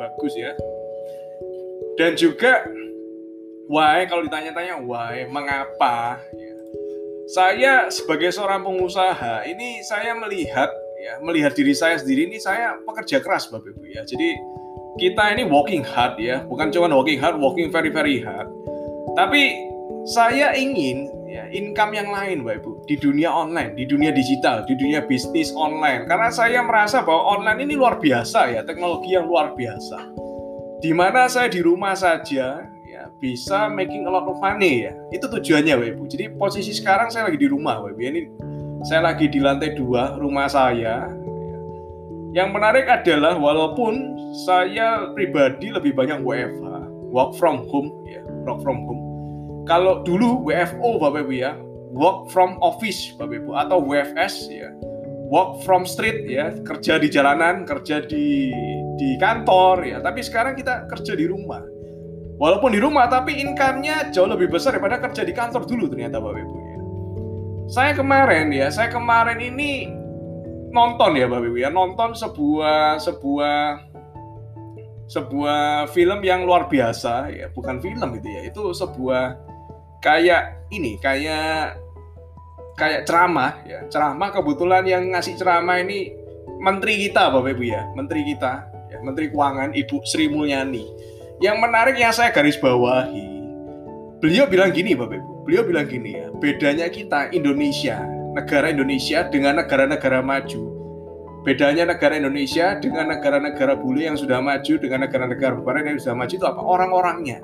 bagus ya. Dan juga why kalau ditanya-tanya why mengapa ya. Saya sebagai seorang pengusaha ini saya melihat ya melihat diri saya sendiri ini saya pekerja keras Bapak Ibu ya. Jadi kita ini working hard ya, bukan cuma working hard, working very very hard. Tapi saya ingin ya income yang lain Bapak Ibu di dunia online, di dunia digital, di dunia bisnis online. Karena saya merasa bahwa online ini luar biasa ya, teknologi yang luar biasa. Di mana saya di rumah saja ya bisa making a lot of money ya. Itu tujuannya Bapak Ibu. Jadi posisi sekarang saya lagi di rumah Bapak Ibu. Ini saya lagi di lantai dua rumah saya. Yang menarik adalah walaupun saya pribadi lebih banyak WFH work from home ya work from home. Kalau dulu WFO Bapak Ibu ya work from office Bapak Ibu atau WFS ya. Work from street ya. Kerja di jalanan kerja di di kantor ya, tapi sekarang kita kerja di rumah. Walaupun di rumah, tapi income-nya jauh lebih besar daripada kerja di kantor dulu ternyata Bapak Ibu ya. Saya kemarin ya, saya kemarin ini nonton ya Bapak Ibu ya, nonton sebuah sebuah sebuah film yang luar biasa ya, bukan film gitu ya, itu sebuah kayak ini, kayak kayak ceramah ya, ceramah kebetulan yang ngasih ceramah ini menteri kita Bapak Ibu ya, menteri kita Menteri Keuangan Ibu Sri Mulyani. Yang menarik yang saya garis bawahi, beliau bilang gini Bapak Ibu, beliau bilang gini ya, bedanya kita Indonesia, negara Indonesia dengan negara-negara maju. Bedanya negara Indonesia dengan negara-negara bule yang sudah maju dengan negara-negara barat yang sudah maju itu apa? Orang-orangnya.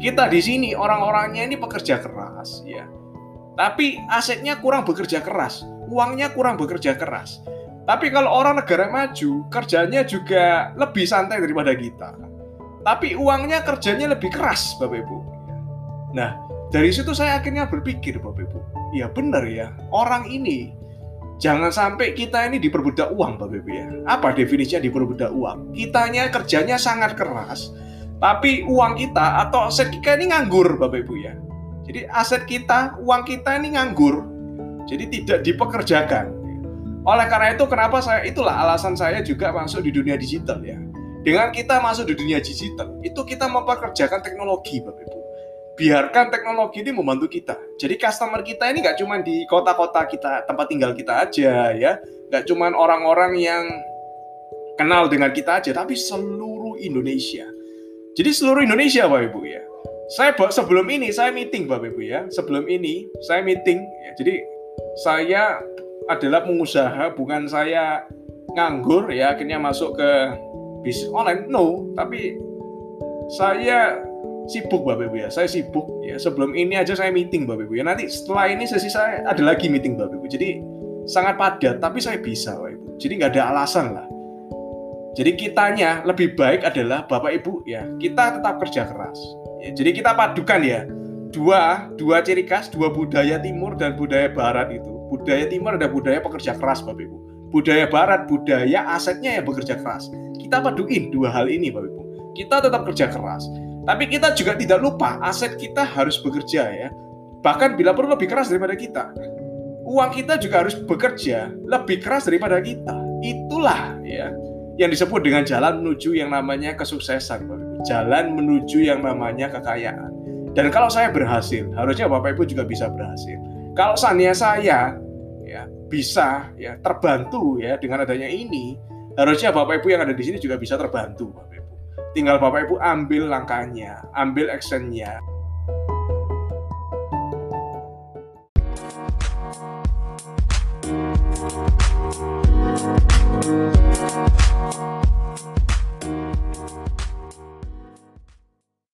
Kita di sini orang-orangnya ini pekerja keras ya. Tapi asetnya kurang bekerja keras, uangnya kurang bekerja keras. Tapi kalau orang negara maju, kerjanya juga lebih santai daripada kita. Tapi uangnya kerjanya lebih keras, Bapak Ibu. Nah, dari situ saya akhirnya berpikir, Bapak Ibu. Ya benar ya, orang ini jangan sampai kita ini diperbudak uang, Bapak Ibu ya. Apa definisinya diperbudak uang? Kitanya kerjanya sangat keras, tapi uang kita atau aset kita ini nganggur, Bapak Ibu ya. Jadi aset kita, uang kita ini nganggur. Jadi tidak dipekerjakan. Oleh karena itu kenapa saya itulah alasan saya juga masuk di dunia digital ya. Dengan kita masuk di dunia digital, itu kita mempekerjakan teknologi Bapak Ibu. Biarkan teknologi ini membantu kita. Jadi customer kita ini nggak cuma di kota-kota kita, tempat tinggal kita aja ya. Nggak cuma orang-orang yang kenal dengan kita aja, tapi seluruh Indonesia. Jadi seluruh Indonesia Bapak Ibu ya. Saya sebelum ini saya meeting Bapak Ibu ya. Sebelum ini saya meeting ya. Jadi saya adalah pengusaha, bukan saya nganggur ya akhirnya masuk ke bisnis online. No, tapi saya sibuk Bapak Ibu ya. Saya sibuk ya. Sebelum ini aja saya meeting Bapak Ibu ya. Nanti setelah ini sesi saya ada lagi meeting Bapak Ibu. Jadi sangat padat, tapi saya bisa Bapak Ibu. Jadi nggak ada alasan lah. Jadi kitanya lebih baik adalah Bapak Ibu ya. Kita tetap kerja keras. Ya, jadi kita padukan ya dua dua ciri khas dua budaya timur dan budaya barat itu budaya timur ada budaya pekerja keras Bapak Ibu. Budaya barat, budaya asetnya yang bekerja keras. Kita paduin dua hal ini Bapak Ibu. Kita tetap kerja keras. Tapi kita juga tidak lupa aset kita harus bekerja ya. Bahkan bila perlu lebih keras daripada kita. Uang kita juga harus bekerja lebih keras daripada kita. Itulah ya yang disebut dengan jalan menuju yang namanya kesuksesan. Jalan menuju yang namanya kekayaan. Dan kalau saya berhasil, harusnya Bapak Ibu juga bisa berhasil. Kalau seandainya saya ya bisa ya terbantu ya dengan adanya ini, harusnya Bapak Ibu yang ada di sini juga bisa terbantu Bapak Ibu. Tinggal Bapak Ibu ambil langkahnya, ambil actionnya.